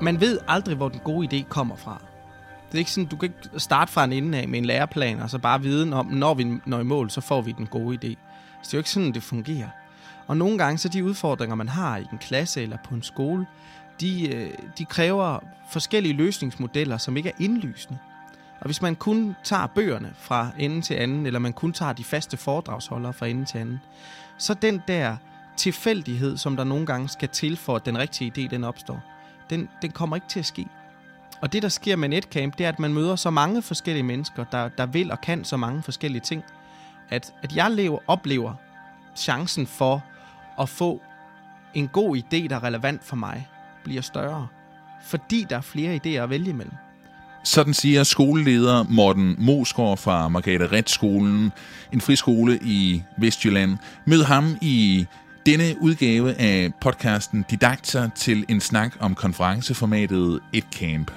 man ved aldrig, hvor den gode idé kommer fra. Det er ikke sådan, du kan ikke starte fra en ende af med en læreplan, og så bare viden om, når vi når i mål, så får vi den gode idé. Så det er jo ikke sådan, det fungerer. Og nogle gange, så de udfordringer, man har i en klasse eller på en skole, de, øh, de kræver forskellige løsningsmodeller, som ikke er indlysende. Og hvis man kun tager bøgerne fra ende til anden, eller man kun tager de faste foredragsholdere fra ende til anden, så den der tilfældighed, som der nogle gange skal til for, at den rigtige idé den opstår, den, den kommer ikke til at ske. Og det, der sker med Netcamp, det er, at man møder så mange forskellige mennesker, der, der vil og kan så mange forskellige ting, at, at jeg lever, oplever chancen for at få en god idé, der er relevant for mig, bliver større. Fordi der er flere idéer at vælge imellem. Sådan siger skoleleder Morten Mosgaard fra Margrethe Ret skolen, en friskole i Vestjylland. Mød ham i denne udgave af podcasten Didakter til en snak om konferenceformatet Et Camp.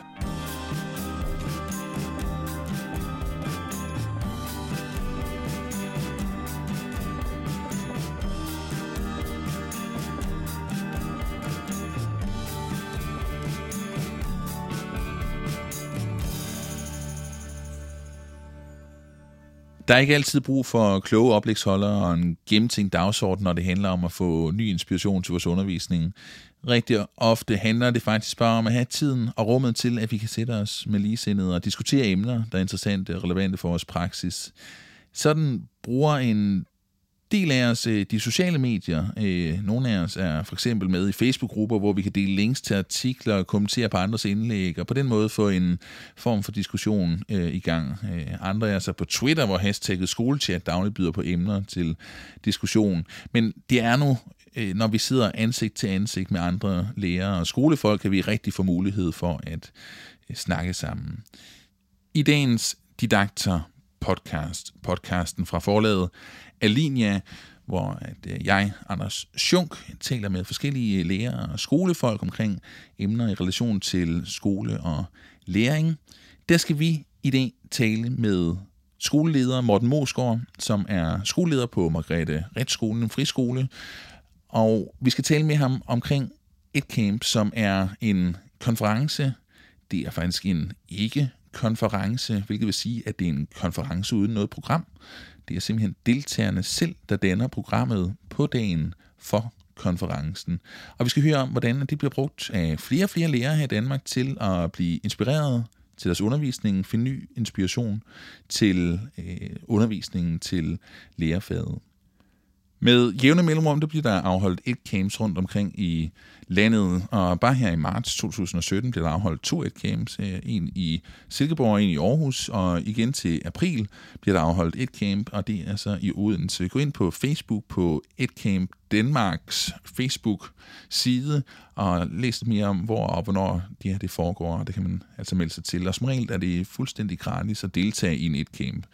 Der er ikke altid brug for kloge oplægsholdere og en gennemtænkt dagsorden, når det handler om at få ny inspiration til vores undervisning. Rigtig ofte handler det faktisk bare om at have tiden og rummet til, at vi kan sætte os med ligesindede og diskutere emner, der er interessante og relevante for vores praksis. Sådan bruger en del af os øh, de sociale medier. Øh, nogle af os er for eksempel med i Facebook-grupper, hvor vi kan dele links til artikler og kommentere på andres indlæg, og på den måde få en form for diskussion øh, i gang. Andre er så på Twitter, hvor hashtagget skolechat dagligt byder på emner til diskussion. Men det er nu når vi sidder ansigt til ansigt med andre lærere og skolefolk, kan vi rigtig få mulighed for at snakke sammen. I dagens Didakter podcast, podcasten fra forlaget, Alinia, hvor at øh, jeg, Anders Schunk, taler med forskellige lærere og skolefolk omkring emner i relation til skole og læring. Der skal vi i dag tale med skoleleder Morten Mosgaard, som er skoleleder på Margrethe Retsskolen, en friskole. Og vi skal tale med ham omkring et camp, som er en konference. Det er faktisk en konference, hvilket vil sige, at det er en konference uden noget program. Det er simpelthen deltagerne selv, der danner programmet på dagen for konferencen. Og vi skal høre om, hvordan det bliver brugt af flere og flere lærere her i Danmark til at blive inspireret til deres undervisning, finde ny inspiration til øh, undervisningen til lærerfaget. Med jævne mellemrum, der bliver der afholdt et camps rundt omkring i landet, og bare her i marts 2017 bliver der afholdt to et camps, øh, en i Silkeborg og en i Aarhus, og igen til april bliver der afholdt et camp, og det er så i Odense. Gå ind på Facebook på et camp Danmarks Facebook-side, og læs lidt mere om, hvor og hvornår det her det foregår, og det kan man altså melde sig til. Og som regel er det fuldstændig gratis at deltage i en et camp.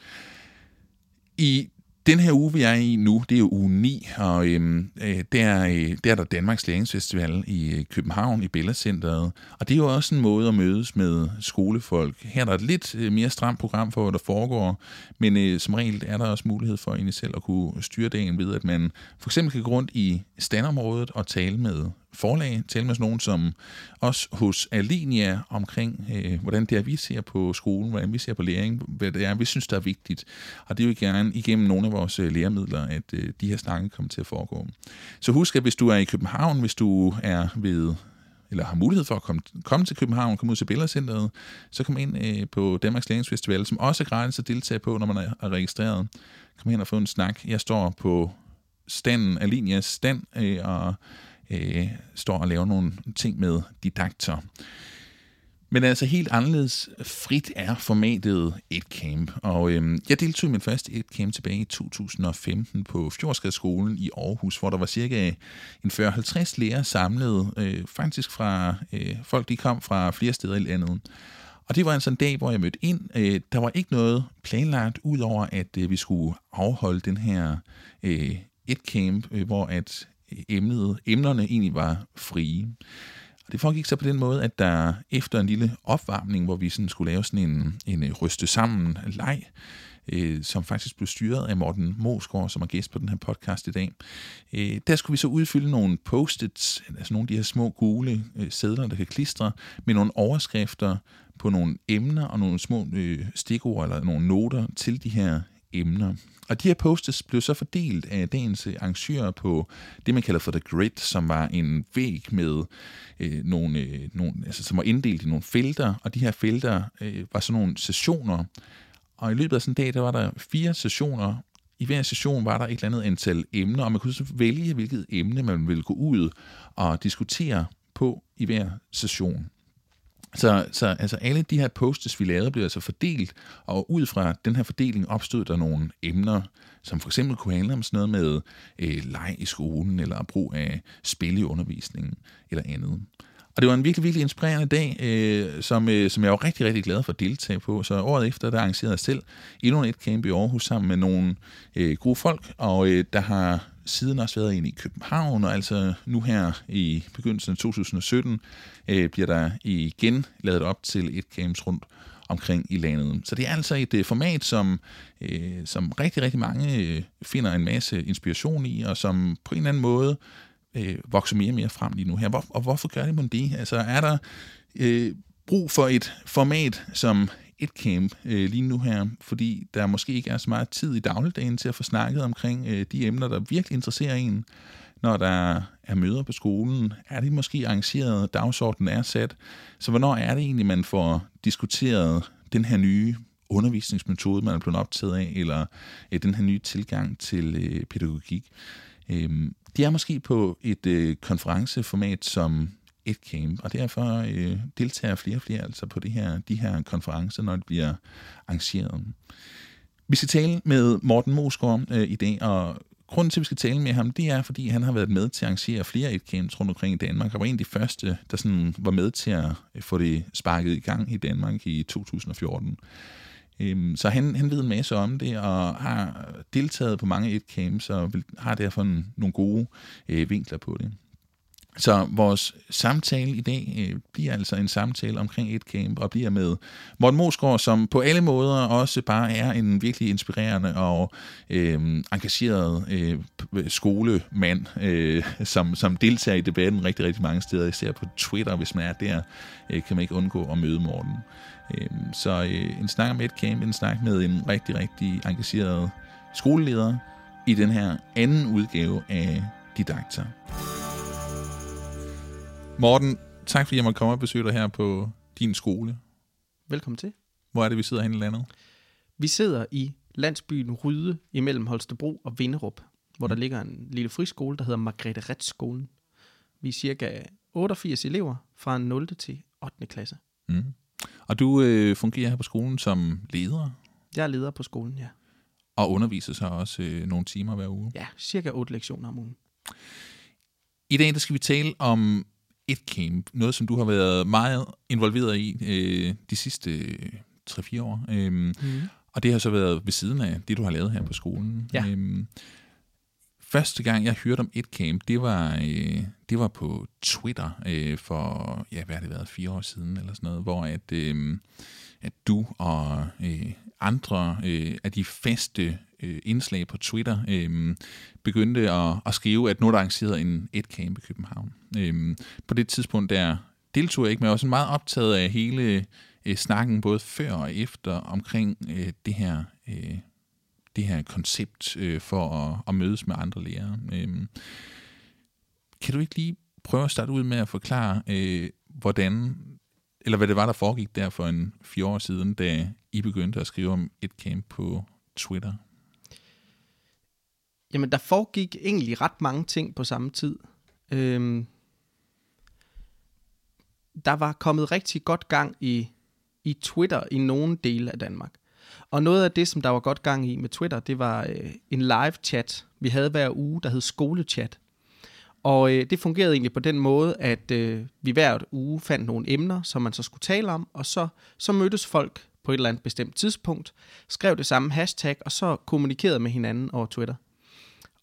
I den her uge, vi er i nu, det er jo uge 9, og øhm, der, øh, der øh, er der Danmarks Læringsfestival i øh, København, i Bella Centeret. Og det er jo også en måde at mødes med skolefolk. Her er der et lidt øh, mere stramt program for, hvad der foregår, men øh, som regel er der også mulighed for egentlig selv at kunne styre dagen ved, at man for eksempel kan gå rundt i standområdet og tale med forlag, tale med nogen som os hos Alinia omkring, øh, hvordan det er, vi ser på skolen, hvordan vi ser på læring, hvad det er, vi synes, der er vigtigt. Og det er jo gerne igennem nogle af vores øh, læremidler, at øh, de her snakke kommer til at foregå. Så husk, at hvis du er i København, hvis du er ved eller har mulighed for at komme, komme til København, komme ud til Billedcenteret, så kom ind øh, på Danmarks Læringsfestival, som også er gratis at deltage på, når man er, er registreret. Kom hen og få en snak. Jeg står på standen, Alinias stand, øh, og øh, står og laver nogle ting med didakter. Men altså helt anderledes frit er formatet et camp. Og øhm, jeg deltog i min første et camp tilbage i 2015 på Fjordskadsskolen i Aarhus, hvor der var cirka en 40-50 lærere samlet, øh, faktisk fra øh, folk, de kom fra flere steder i landet. Og det var altså en dag, hvor jeg mødte ind. Øh, der var ikke noget planlagt, udover at øh, vi skulle afholde den her øh, et camp, øh, hvor at emnet, emnerne egentlig var frie. Og det foregik så på den måde, at der efter en lille opvarmning, hvor vi sådan skulle lave sådan en, en øh, ryste sammen leg, øh, som faktisk blev styret af Morten Mosgaard, som er gæst på den her podcast i dag. Øh, der skulle vi så udfylde nogle post-its, altså nogle af de her små gule øh, sædler, der kan klistre, med nogle overskrifter på nogle emner og nogle små øh, stikord eller nogle noter til de her emner. Og de her posts blev så fordelt af dagens øh, arrangører på det, man kalder for The Grid, som var en væg med øh, nogle, øh, nogle, altså, som var inddelt i nogle felter, og de her felter øh, var sådan nogle sessioner. Og i løbet af sådan en dag, der var der fire sessioner. I hver session var der et eller andet antal emner, og man kunne så vælge, hvilket emne man ville gå ud og diskutere på i hver session. Så, så altså alle de her posts, vi lavede, blev altså fordelt, og ud fra den her fordeling opstod der nogle emner, som for eksempel kunne handle om sådan noget med øh, leg i skolen, eller brug af spil i undervisningen, eller andet. Og det var en virkelig, virkelig inspirerende dag, øh, som, øh, som jeg var rigtig, rigtig glad for at deltage på. Så året efter, der arrangerede jeg selv endnu et camp i Aarhus sammen med nogle øh, gode folk, og øh, der har siden også været en i København, og altså nu her i begyndelsen af 2017 øh, bliver der igen lavet op til et camps rundt omkring i landet. Så det er altså et øh, format, som, øh, som rigtig, rigtig mange øh, finder en masse inspiration i, og som på en eller anden måde øh, vokser mere og mere frem lige nu her. Hvor, og hvorfor gør det man det? Altså er der øh, brug for et format, som et camp øh, lige nu her, fordi der måske ikke er så meget tid i dagligdagen til at få snakket omkring øh, de emner, der virkelig interesserer en. Når der er møder på skolen, er det måske arrangeret, dagsordenen er sat. Så hvornår er det egentlig, man får diskuteret den her nye undervisningsmetode, man er blevet optaget af, eller øh, den her nye tilgang til øh, pædagogik? Øh, de er måske på et øh, konferenceformat, som et camp, og derfor øh, deltager flere og flere altså på det her, de her konferencer, når det bliver arrangeret. Vi skal tale med Morten Mosgaard øh, i dag, og grunden til, at vi skal tale med ham, det er, fordi han har været med til at arrangere flere et camps rundt omkring i Danmark, og var en af de første, der sådan var med til at øh, få det sparket i gang i Danmark i 2014. Øhm, så han, han ved en masse om det, og har deltaget på mange et camps, og har derfor en, nogle gode øh, vinkler på det. Så vores samtale i dag øh, bliver altså en samtale omkring et camp, og bliver med Morten Mosgaard, som på alle måder også bare er en virkelig inspirerende og øh, engageret øh, skolemand, øh, som, som deltager i debatten rigtig, rigtig mange steder, især på Twitter, hvis man er der, øh, kan man ikke undgå at møde Morten. Øh, så øh, en snak om et camp, en snak med en rigtig, rigtig engageret skoleleder i den her anden udgave af Didakter. Morten, tak fordi jeg måtte komme og besøge dig her på din skole. Velkommen til. Hvor er det, vi sidder henne i landet? Vi sidder i landsbyen Ryde imellem Holstebro og Vinderup, hvor mm. der ligger en lille friskole, der hedder Margrethe Retsskolen. Vi er cirka 88 elever fra 0. til 8. klasse. Mm. Og du øh, fungerer her på skolen som leder? Jeg er leder på skolen, ja. Og underviser så også øh, nogle timer hver uge? Ja, cirka 8 lektioner om ugen. I dag der skal vi tale om et camp, noget som du har været meget involveret i øh, de sidste 3-4 år. Øhm, mm. Og det har så været ved siden af det, du har lavet her på skolen. Ja. Øhm, første gang, jeg hørte om et camp, det var, øh, det var på Twitter øh, for, ja, hvad har det været, fire år siden eller sådan noget, hvor at, øh, at du og øh, andre øh, af de faste øh, indslag på Twitter øh, begyndte at, at skrive, at nu er der arrangeret en et camp i København. Øh, på det tidspunkt der deltog jeg ikke, men jeg var sådan meget optaget af hele øh, snakken, både før og efter, omkring øh, det her øh, det her koncept øh, for at, at mødes med andre lærere. Øh, kan du ikke lige prøve at starte ud med at forklare, øh, hvordan, eller hvad det var, der foregik der for en fire år siden, da I begyndte at skrive om et camp på Twitter? Jamen, der foregik egentlig ret mange ting på samme tid. Øhm, der var kommet rigtig godt gang i, i Twitter i nogle dele af Danmark. Og noget af det, som der var godt gang i med Twitter, det var øh, en live chat, vi havde hver uge, der hed skolechat. Og øh, det fungerede egentlig på den måde, at øh, vi hver uge fandt nogle emner, som man så skulle tale om, og så, så mødtes folk på et eller andet bestemt tidspunkt, skrev det samme hashtag, og så kommunikerede med hinanden over Twitter.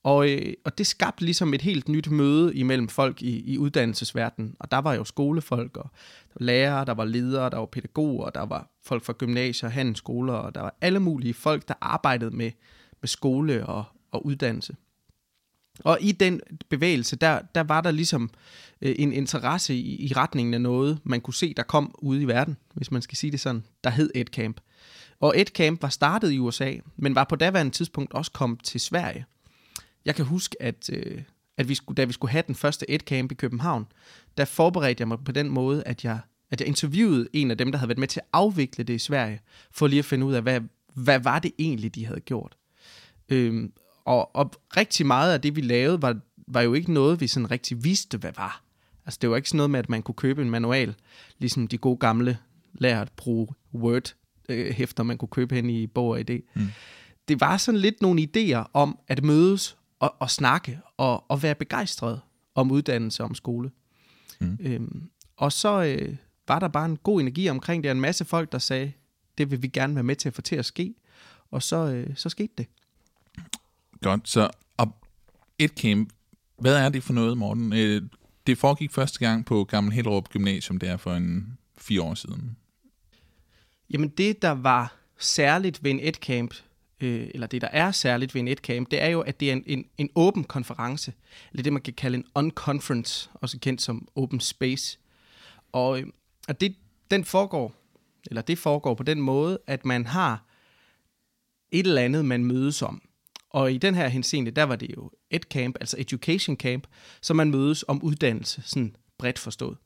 Og, øh, og det skabte ligesom et helt nyt møde imellem folk i, i uddannelsesverdenen. Og der var jo skolefolk, og der var lærere, der var ledere, der var pædagoger, der var folk fra gymnasier, handelsskoler, og der var alle mulige folk, der arbejdede med, med skole og, og uddannelse. Og i den bevægelse, der, der var der ligesom øh, en interesse i, i retningen af noget, man kunne se, der kom ude i verden, hvis man skal sige det sådan, der hed EdCamp. Og EdCamp var startet i USA, men var på daværende tidspunkt også kommet til Sverige. Jeg kan huske, at, øh, at vi skulle, da vi skulle have den første EdCamp i København, der forberedte jeg mig på den måde, at jeg, at jeg interviewede en af dem, der havde været med til at afvikle det i Sverige, for lige at finde ud af, hvad, hvad var det egentlig, de havde gjort. Øhm, og, og rigtig meget af det, vi lavede, var, var jo ikke noget, vi sådan rigtig vidste, hvad var. Altså, det var ikke sådan noget med, at man kunne købe en manual, ligesom de gode gamle lærte at bruge Word-hæfter, man kunne købe hen i Bog og idé. Mm. Det var sådan lidt nogle idéer om at mødes og, og snakke og, og være begejstret om uddannelse om skole. Mm. Øhm, og så øh, var der bare en god energi omkring det, og en masse folk, der sagde, det vil vi gerne være med til at få til at ske. Og så, øh, så skete det. Godt, så og et camp, hvad er det for noget, Morten? Øh, det foregik første gang på Gammel Hellerup Gymnasium, der for en fire år siden. Jamen det, der var særligt ved en EdCamp, øh, eller det, der er særligt ved en EdCamp, det er jo, at det er en, en, en åben konference, eller det, man kan kalde en unconference, også kendt som open space. Og, øh, og det, den foregår, eller det foregår på den måde, at man har et eller andet, man mødes om. Og i den her henseende, der var det jo et camp, altså education camp, så man mødes om uddannelse, sådan bredt forstået.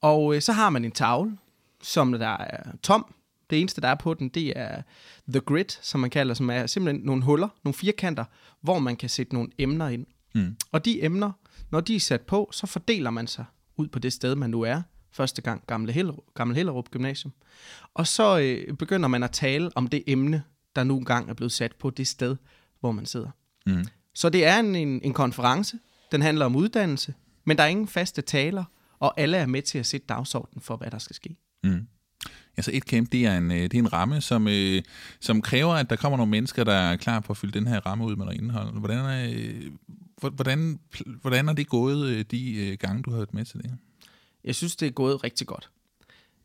Og øh, så har man en tavle, som der er tom. Det eneste, der er på den, det er the grid, som man kalder, som er simpelthen nogle huller, nogle firkanter, hvor man kan sætte nogle emner ind. Mm. Og de emner, når de er sat på, så fordeler man sig ud på det sted, man nu er. Første gang Gamle Hellerup, Gamle Hellerup Gymnasium. Og så øh, begynder man at tale om det emne, der nu engang er blevet sat på det sted, hvor man sidder. Mm. Så det er en, en, en konference, den handler om uddannelse, men der er ingen faste taler, og alle er med til at sætte dagsordenen for, hvad der skal ske. Mm. Altså et camp, det er en, øh, det er en ramme, som, øh, som kræver, at der kommer nogle mennesker, der er klar på at fylde den her ramme ud med noget indhold. Hvordan er, øh, hvordan, hvordan er det gået øh, de øh, gange, du har været med til det? Jeg synes, det er gået rigtig godt.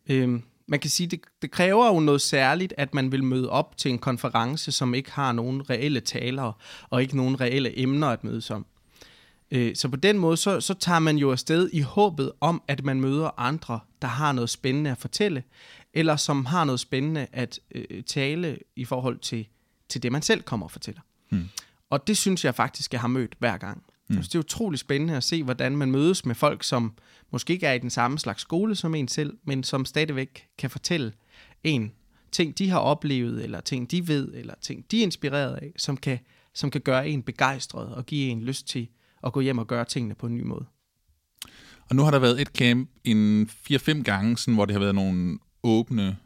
Øhm, man kan sige, det, det kræver jo noget særligt, at man vil møde op til en konference, som ikke har nogen reelle talere, og ikke nogen reelle emner at mødes om. Øh, så på den måde, så, så tager man jo afsted i håbet om, at man møder andre, der har noget spændende at fortælle, eller som har noget spændende at øh, tale i forhold til, til det, man selv kommer og fortæller. Hmm. Og det synes jeg faktisk, jeg har mødt hver gang. Mm. det er utrolig spændende at se, hvordan man mødes med folk, som måske ikke er i den samme slags skole som en selv, men som stadigvæk kan fortælle en ting, de har oplevet, eller ting, de ved, eller ting, de er inspireret af, som kan, som kan gøre en begejstret og give en lyst til at gå hjem og gøre tingene på en ny måde. Og nu har der været et camp en 4-5 gange, sådan, hvor det har været nogle åbne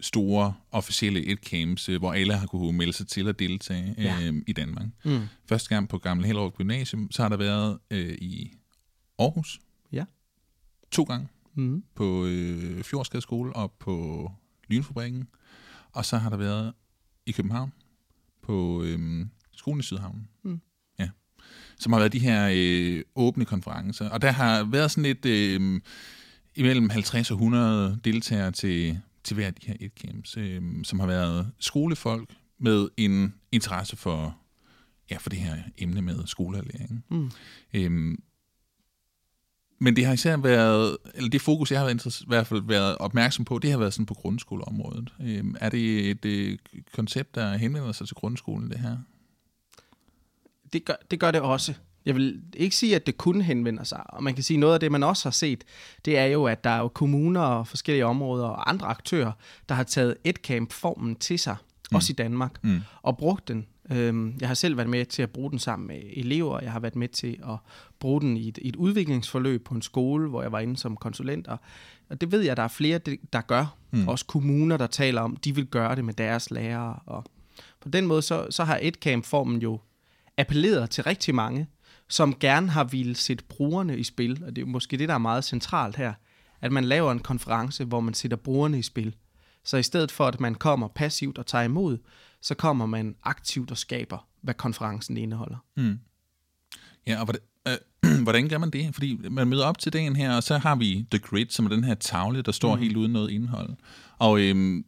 store officielle et-camps, øh, hvor alle har kunne melde sig til at deltage ja. øh, i Danmark. Mm. Første gang på Gamle Hellerup Gymnasium, så har der været øh, i Aarhus. Ja. To gange. Mm. På øh, Fjordskade og på Lynfabrikken. Og så har der været i København på øh, skolen i Sydhavnen. Mm. Ja. Som har været de her øh, åbne konferencer. Og der har været sådan lidt... Øh, imellem 50 og 100 deltagere til til hver af de her et camps, øh, som har været skolefolk med en interesse for, ja, for det her emne med skolelæring. Mm. Øhm, men det har især været, eller det fokus, jeg har været, i hvert fald været opmærksom på, det har været sådan på grundskoleområdet. Øhm, er det et, et øh, koncept, der henvender sig til grundskolen, det her? Det gør, det gør det også jeg vil ikke sige, at det kun henvender sig. Og man kan sige, noget af det, man også har set, det er jo, at der er jo kommuner og forskellige områder og andre aktører, der har taget et camp formen til sig, mm. også i Danmark, mm. og brugt den. Øhm, jeg har selv været med til at bruge den sammen med elever. Jeg har været med til at bruge den i et, i et udviklingsforløb på en skole, hvor jeg var inde som konsulent. Og det ved jeg, at der er flere, der gør. Mm. Også kommuner, der taler om, de vil gøre det med deres lærere. Og på den måde, så, så har et camp formen jo appelleret til rigtig mange, som gerne har ville sætte brugerne i spil, og det er måske det, der er meget centralt her, at man laver en konference, hvor man sætter brugerne i spil. Så i stedet for, at man kommer passivt og tager imod, så kommer man aktivt og skaber hvad konferencen indeholder. Mm. Ja, og hvordan, øh, hvordan gør man det? Fordi man møder op til dagen her, og så har vi The Grid, som er den her tavle, der står mm. helt uden noget indhold. Og øhm,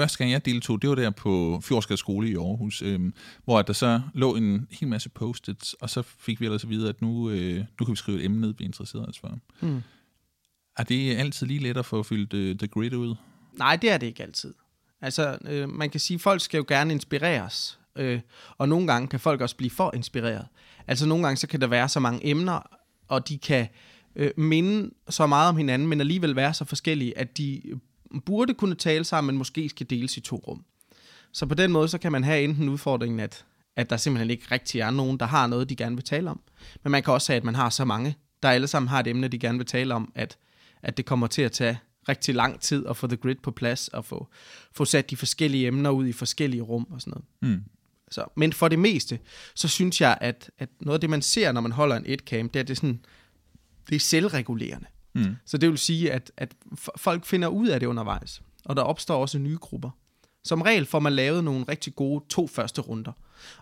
første gang jeg deltog, det var der på Fjordskade skole i Aarhus, øhm, hvor der så lå en hel masse post-its, og så fik vi ellers at vide, at nu, øh, nu kan vi skrive et emne ned, vi interesserer os for. Mm. Er det altid lige let at få fyldt uh, The Grid ud? Nej, det er det ikke altid. Altså, øh, man kan sige, at folk skal jo gerne inspireres, øh, og nogle gange kan folk også blive for inspireret. Altså, nogle gange så kan der være så mange emner, og de kan øh, minde så meget om hinanden, men alligevel være så forskellige, at de burde kunne tale sammen, men måske skal deles i to rum. Så på den måde, så kan man have enten udfordringen, at, at der simpelthen ikke rigtig er nogen, der har noget, de gerne vil tale om. Men man kan også have, at man har så mange, der alle sammen har et emne, de gerne vil tale om, at, at det kommer til at tage rigtig lang tid at få The Grid på plads, og få, få sat de forskellige emner ud i forskellige rum og sådan noget. Mm. Så, men for det meste, så synes jeg, at, at noget af det, man ser, når man holder en et camp, det er, det sådan, det er selvregulerende. Mm. Så det vil sige, at, at folk finder ud af det undervejs, og der opstår også nye grupper. Som regel får man lavet nogle rigtig gode to første runder.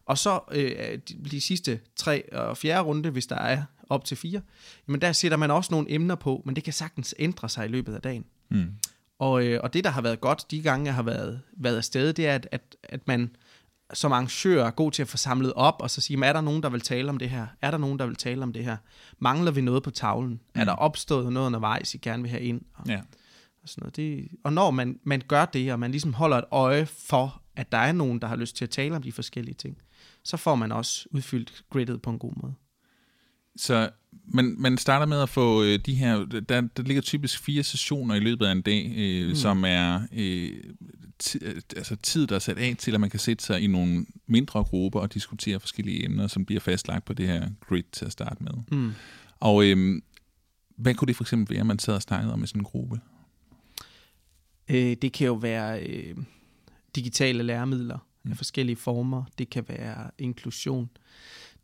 Og så øh, de, de sidste tre og fjerde runde, hvis der er op til fire, jamen der sætter man også nogle emner på, men det kan sagtens ændre sig i løbet af dagen. Mm. Og, øh, og det, der har været godt de gange, jeg har været, været afsted, det er, at, at, at man som arrangør er god til at få samlet op, og så sige, er der nogen, der vil tale om det her? Er der nogen, der vil tale om det her? Mangler vi noget på tavlen? Mm. Er der opstået noget undervejs, I gerne vil have ind? Og, ja. og, sådan noget. Det, og når man, man gør det, og man ligesom holder et øje for, at der er nogen, der har lyst til at tale om de forskellige ting, så får man også udfyldt gridet på en god måde. Så man, man starter med at få øh, de her, der, der ligger typisk fire sessioner i løbet af en dag, øh, mm. som er øh, ti, øh, altså tid, der er sat af til, at man kan sætte sig i nogle mindre grupper og diskutere forskellige emner, som bliver fastlagt på det her grid til at starte med. Mm. Og øh, hvad kunne det for eksempel være, man sad og snakkede om i sådan en gruppe? Øh, det kan jo være øh, digitale læremidler mm. af forskellige former. Det kan være inklusion.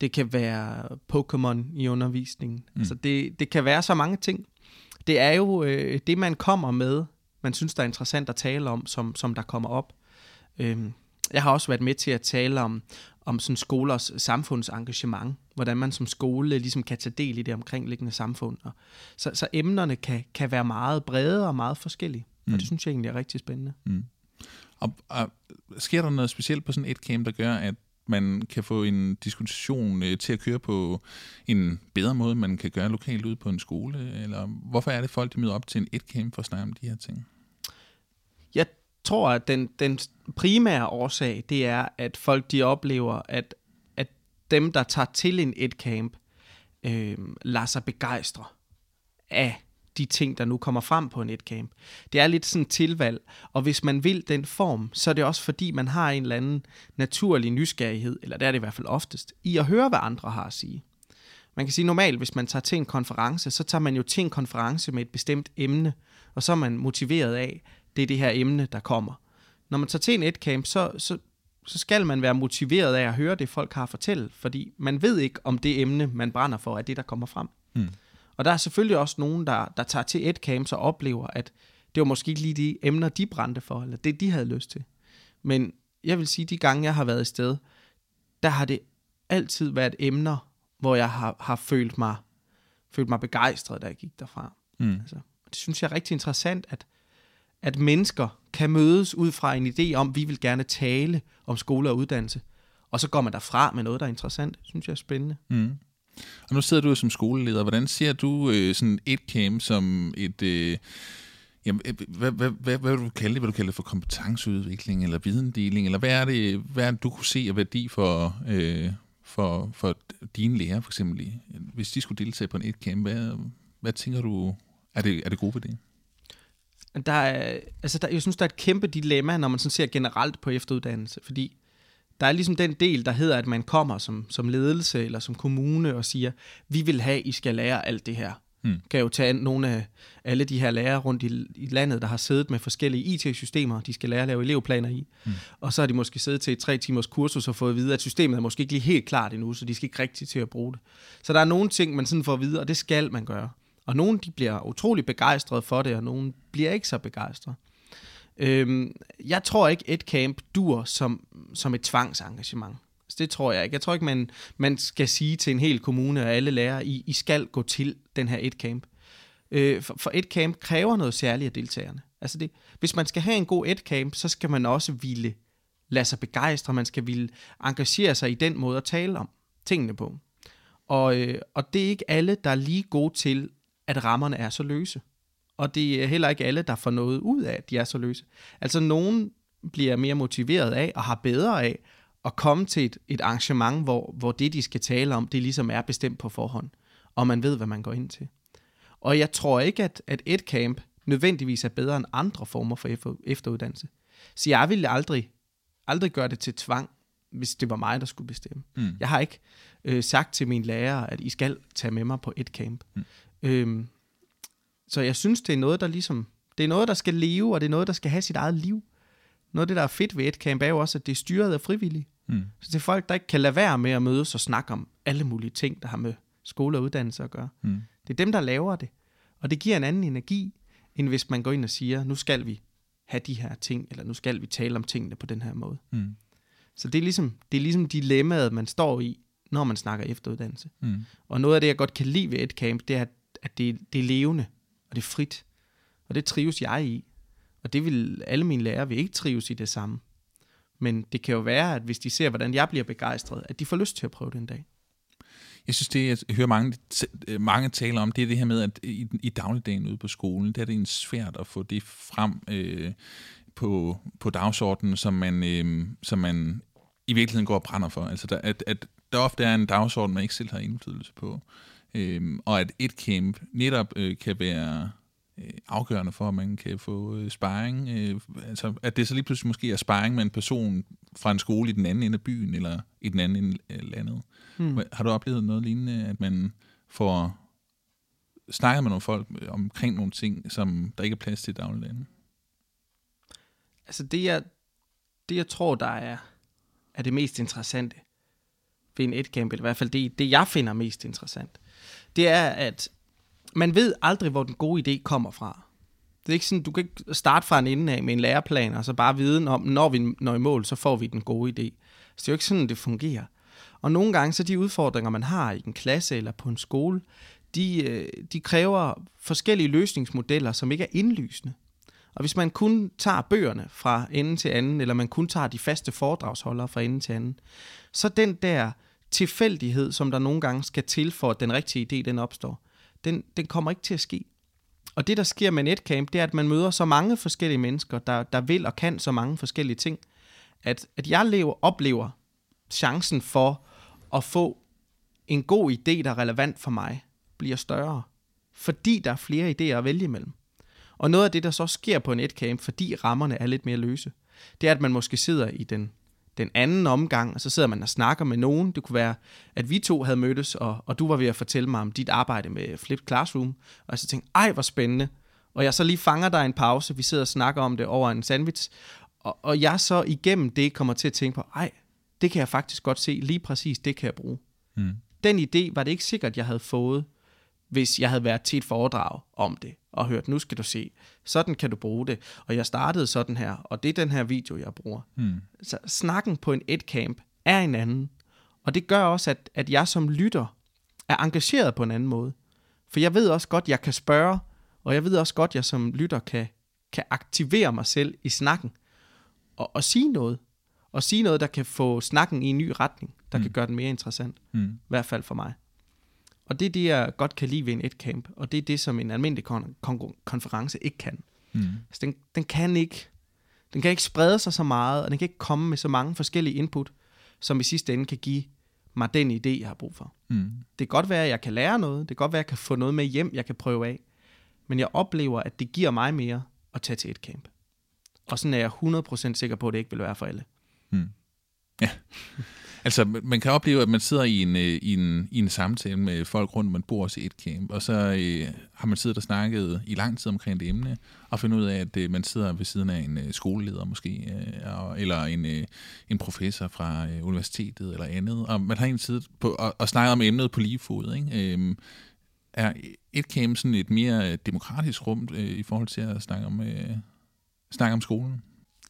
Det kan være Pokémon i undervisningen. Mm. Altså det, det kan være så mange ting. Det er jo øh, det, man kommer med, man synes, der er interessant at tale om, som, som der kommer op. Øh, jeg har også været med til at tale om, om sådan skolers samfundsengagement, hvordan man som skole ligesom kan tage del i det omkringliggende samfund. Og så, så emnerne kan, kan være meget brede og meget forskellige, mm. og det synes jeg egentlig er rigtig spændende. Mm. Og, og sker der noget specielt på sådan et camp, der gør, at man kan få en diskussion øh, til at køre på en bedre måde, man kan gøre lokalt ud på en skole? Eller hvorfor er det folk, der møder op til en et camp for at snakke om de her ting? Jeg tror, at den, den primære årsag, det er, at folk de oplever, at, at dem, der tager til en et camp, øh, lader sig begejstre af de ting, der nu kommer frem på en netcamp. Det er lidt sådan tilvalg, og hvis man vil den form, så er det også fordi, man har en eller anden naturlig nysgerrighed, eller det er det i hvert fald oftest, i at høre, hvad andre har at sige. Man kan sige normalt, hvis man tager til en konference, så tager man jo til en konference med et bestemt emne, og så er man motiveret af, det er det her emne, der kommer. Når man tager til en etcamp, så, så, så skal man være motiveret af at høre det, folk har at fortælle, fordi man ved ikke, om det emne, man brænder for, er det, der kommer frem. Mm. Og der er selvfølgelig også nogen, der, der tager til et camp og oplever, at det var måske ikke lige de emner, de brændte for, eller det, de havde lyst til. Men jeg vil sige, de gange, jeg har været i sted, der har det altid været emner, hvor jeg har, har følt, mig, følt mig begejstret, da jeg gik derfra. Mm. Altså, det synes jeg er rigtig interessant, at, at mennesker kan mødes ud fra en idé om, vi vil gerne tale om skole og uddannelse, og så går man derfra med noget, der er interessant. Det synes jeg er spændende. Mm. Og nu sidder du som skoleleder. Hvordan ser du øh, sådan et camp som et... Øh, jamen, øh, hvad, hvad, hvad, hvad vil du kalde det? Hvad du kalde det for kompetenceudvikling eller videndeling? Eller hvad er det, hvad er det du kunne se af værdi for, øh, for, for dine lærere, for eksempel? Hvis de skulle deltage på en et camp, hvad, hvad tænker du, er det, er det gode ved det? Der er, altså der, jeg synes, der er et kæmpe dilemma, når man sådan ser generelt på efteruddannelse, fordi der er ligesom den del, der hedder, at man kommer som, som ledelse eller som kommune og siger, vi vil have, I skal lære alt det her. Hmm. Kan jo tage nogle af alle de her lærere rundt i, i landet, der har siddet med forskellige IT-systemer, de skal lære at lave elevplaner i. Hmm. Og så har de måske siddet til et tre timers kursus og fået at vide, at systemet er måske ikke lige helt klart endnu, så de skal ikke rigtig til at bruge det. Så der er nogle ting, man sådan får at vide, og det skal man gøre. Og nogle de bliver utrolig begejstrede for det, og nogle bliver ikke så begejstrede. Øhm, jeg tror ikke, et camp dur som, som et tvangsengagement. Så det tror jeg ikke. Jeg tror ikke, man, man skal sige til en hel kommune og alle lærere, I, I skal gå til den her et camp. Øh, for, for et camp kræver noget særligt af deltagerne. Altså det, hvis man skal have en god et camp, så skal man også ville lade sig begejstre, man skal ville engagere sig i den måde at tale om tingene på. Og, øh, og det er ikke alle, der er lige gode til, at rammerne er så løse. Og det er heller ikke alle, der får noget ud af, at de er så løse. Altså nogen bliver mere motiveret af og har bedre af at komme til et, et arrangement, hvor, hvor det, de skal tale om, det ligesom er bestemt på forhånd, og man ved, hvad man går ind til. Og jeg tror ikke, at, at et camp nødvendigvis er bedre end andre former for efteruddannelse. Så jeg ville aldrig, aldrig gøre det til tvang, hvis det var mig, der skulle bestemme. Mm. Jeg har ikke øh, sagt til mine lærere, at I skal tage med mig på et camp. Mm. Øhm, så jeg synes, det er noget, der ligesom, det er noget, der skal leve, og det er noget, der skal have sit eget liv. Noget af det, der er fedt ved et camp, er jo også, at det er styret af frivillige. Mm. Så det er folk, der ikke kan lade være med at mødes og snakke om alle mulige ting, der har med skole og uddannelse at gøre. Mm. Det er dem, der laver det. Og det giver en anden energi, end hvis man går ind og siger, nu skal vi have de her ting, eller nu skal vi tale om tingene på den her måde. Mm. Så det er, ligesom, det er ligesom dilemmaet, man står i, når man snakker efteruddannelse. Mm. Og noget af det, jeg godt kan lide ved et camp, det er, at det, det er levende, og det er frit. Og det trives jeg i. Og det vil alle mine lærere vil ikke trives i det samme. Men det kan jo være, at hvis de ser, hvordan jeg bliver begejstret, at de får lyst til at prøve det en dag. Jeg synes, det jeg hører mange, mange tale om, det er det her med, at i, i dagligdagen ude på skolen, der er det en svært at få det frem øh, på, på dagsordenen, som man, øh, som man i virkeligheden går og brænder for. Altså, der, at, at der ofte er en dagsorden, man ikke selv har indflydelse på. Øh, og at et camp netop øh, kan være øh, afgørende for, at man kan få øh, sparring. Øh, altså, at det så lige pludselig måske er sparring med en person fra en skole i den anden ende af byen, eller i den anden ende af landet. Hmm. Har du oplevet noget lignende, at man får snakket med nogle folk omkring nogle ting, som der ikke er plads til i dagligdagen? Altså det jeg, det, jeg tror, der er, er det mest interessante ved en etcamp, eller i hvert fald det, det, jeg finder mest interessant, det er, at man ved aldrig, hvor den gode idé kommer fra. Det er ikke sådan, du kan ikke starte fra en ende af med en læreplan, og så bare viden om, når vi når i mål, så får vi den gode idé. Så det er jo ikke sådan, det fungerer. Og nogle gange, så de udfordringer, man har i en klasse eller på en skole, de, øh, de kræver forskellige løsningsmodeller, som ikke er indlysende. Og hvis man kun tager bøgerne fra ende til anden, eller man kun tager de faste foredragsholdere fra ende til anden, så den der tilfældighed, som der nogle gange skal til for, at den rigtige idé den opstår, den, den kommer ikke til at ske. Og det, der sker med Netcamp, det er, at man møder så mange forskellige mennesker, der, der vil og kan så mange forskellige ting, at, at jeg lever, oplever chancen for at få en god idé, der er relevant for mig, bliver større. Fordi der er flere idéer at vælge imellem. Og noget af det, der så sker på en netcamp, fordi rammerne er lidt mere løse, det er, at man måske sidder i den, den anden omgang, og så sidder man og snakker med nogen. Det kunne være, at vi to havde mødtes, og, og du var ved at fortælle mig om dit arbejde med Flipped Classroom. Og jeg så tænkte, ej, hvor spændende. Og jeg så lige fanger dig en pause, vi sidder og snakker om det over en sandwich, og, og jeg så igennem det kommer til at tænke på, ej, det kan jeg faktisk godt se, lige præcis det kan jeg bruge. Mm. Den idé var det ikke sikkert, jeg havde fået, hvis jeg havde været til et foredrag om det, og hørt, nu skal du se, sådan kan du bruge det, og jeg startede sådan her, og det er den her video, jeg bruger. Mm. Så snakken på en et-camp er en anden, og det gør også, at, at jeg som lytter er engageret på en anden måde. For jeg ved også godt, jeg kan spørge, og jeg ved også godt, jeg som lytter kan, kan aktivere mig selv i snakken, og, og sige noget, og sige noget, der kan få snakken i en ny retning, der mm. kan gøre den mere interessant. Mm. I hvert fald for mig. Og det er det, jeg godt kan lide ved en et-camp, og det er det, som en almindelig kon- kon- konference ikke kan. Mm. Altså, den, den, kan ikke, den kan ikke sprede sig så meget, og den kan ikke komme med så mange forskellige input, som i sidste ende kan give mig den idé, jeg har brug for. Mm. Det kan godt være, at jeg kan lære noget, det kan godt være, at jeg kan få noget med hjem, jeg kan prøve af, men jeg oplever, at det giver mig mere at tage til et camp. Og sådan er jeg 100% sikker på, at det ikke vil være for alle. Mm. Ja. Altså, man kan opleve, at man sidder i en, øh, i en, i en samtale med folk rundt, man bor i et camp, og så øh, har man siddet og snakket i lang tid omkring det emne, og finder ud af, at øh, man sidder ved siden af en øh, skoleleder måske, øh, eller en, øh, en professor fra øh, universitetet eller andet, og man har en tid på og, og snakket om emnet på lige fod. Ikke? Øh, er et camp sådan et mere øh, demokratisk rum øh, i forhold til at snakke om, øh, snakke om skolen?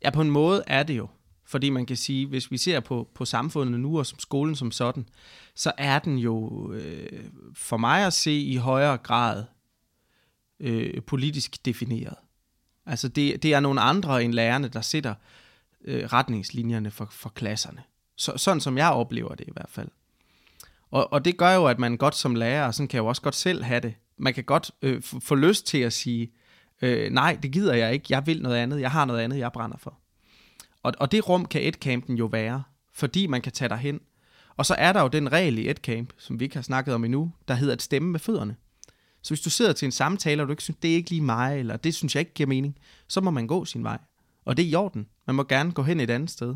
Ja, på en måde er det jo. Fordi man kan sige, hvis vi ser på, på samfundet nu og som skolen som sådan, så er den jo øh, for mig at se i højere grad øh, politisk defineret. Altså det, det er nogle andre end lærerne, der sætter øh, retningslinjerne for, for klasserne. Så, sådan som jeg oplever det i hvert fald. Og, og det gør jo, at man godt som lærer, og sådan kan jeg jo også godt selv have det, man kan godt øh, få lyst til at sige, øh, nej, det gider jeg ikke, jeg vil noget andet, jeg har noget andet, jeg brænder for. Og, og det rum kan et-campen jo være, fordi man kan tage derhen. Og så er der jo den regel i et-camp, som vi ikke har snakket om endnu, der hedder at stemme med fødderne. Så hvis du sidder til en samtale, og du ikke synes, det er ikke lige mig, eller det synes jeg ikke giver mening, så må man gå sin vej. Og det er i orden. Man må gerne gå hen et andet sted.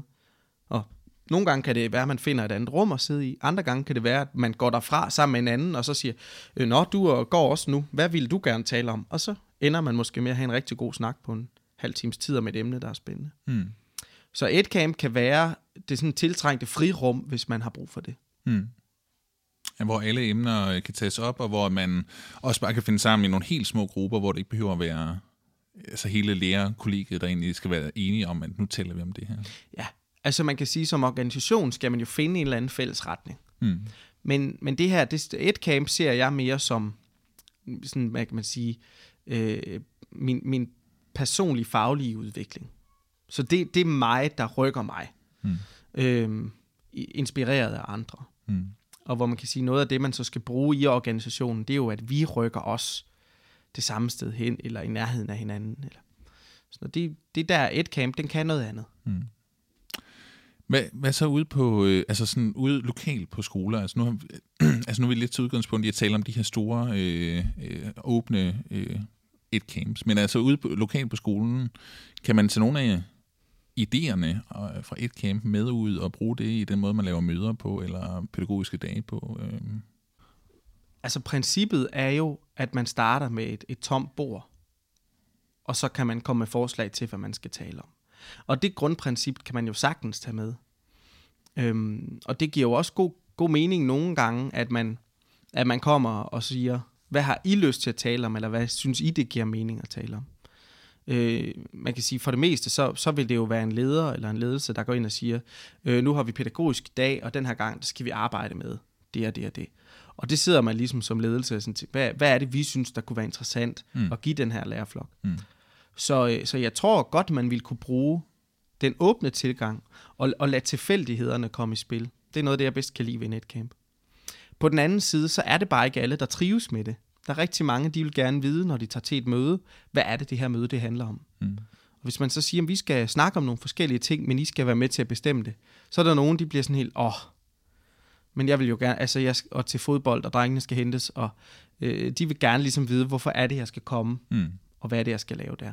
Og nogle gange kan det være, at man finder et andet rum at sidde i. Andre gange kan det være, at man går derfra sammen med en anden, og så siger, øh, Nå, du øh, går også nu. Hvad vil du gerne tale om? Og så ender man måske med at have en rigtig god snak på en halv times tid om et emne, der er spændende. Mm. Så et camp kan være det sådan tiltrængte frirum, hvis man har brug for det. Mm. Ja, hvor alle emner kan tages op, og hvor man også bare kan finde sammen i nogle helt små grupper, hvor det ikke behøver at være altså hele lærerkollegiet, der egentlig skal være enige om, at nu taler vi om det her. Ja, altså man kan sige, som organisation skal man jo finde en eller anden fælles retning. Mm. Men, men det her, det, et camp ser jeg mere som, sådan, hvad kan man sige, øh, min, min personlige faglige udvikling. Så det, det er mig, der rykker mig. Mm. Øh, inspireret af andre. Mm. Og hvor man kan sige, noget af det, man så skal bruge i organisationen, det er jo, at vi rykker os det samme sted hen, eller i nærheden af hinanden. Eller. Så det, det der et camp, den kan noget andet. Mm. Hvad, hvad så ude på, øh, altså sådan ude lokalt på skoler? Altså nu, har, altså nu er vi lidt til udgangspunkt i at tale om de her store, øh, øh, åbne øh, et camps. Men altså ude på, lokalt på skolen, kan man til nogle af idéerne øh, fra et camp med ud og bruge det i den måde, man laver møder på, eller pædagogiske dage på? Øh? Altså princippet er jo, at man starter med et, et tomt bord, og så kan man komme med forslag til, hvad man skal tale om. Og det grundprincip kan man jo sagtens tage med. Øhm, og det giver jo også god, god mening nogle gange, at man, at man kommer og siger, hvad har I lyst til at tale om, eller hvad synes I, det giver mening at tale om? Øh, man kan sige, for det meste, så, så vil det jo være en leder eller en ledelse, der går ind og siger, øh, nu har vi pædagogisk dag, og den her gang, der skal vi arbejde med det og det og det. Og det sidder man ligesom som ledelse og sådan hvad, hvad er det, vi synes, der kunne være interessant mm. at give den her lærerflok? Mm. Så, øh, så jeg tror godt, man vil kunne bruge den åbne tilgang og, og lade tilfældighederne komme i spil. Det er noget, det jeg bedst kan lide ved Netcamp. På den anden side, så er det bare ikke alle, der trives med det. Der er rigtig mange, de vil gerne vide, når de tager til et møde, hvad er det, det her møde det handler om. Mm. Og hvis man så siger, at vi skal snakke om nogle forskellige ting, men I skal være med til at bestemme det, så er der nogen, de bliver sådan helt, åh, oh, men jeg vil jo gerne, altså jeg og til fodbold, og drengene skal hentes, og øh, de vil gerne ligesom vide, hvorfor er det, jeg skal komme, mm. og hvad er det, jeg skal lave der.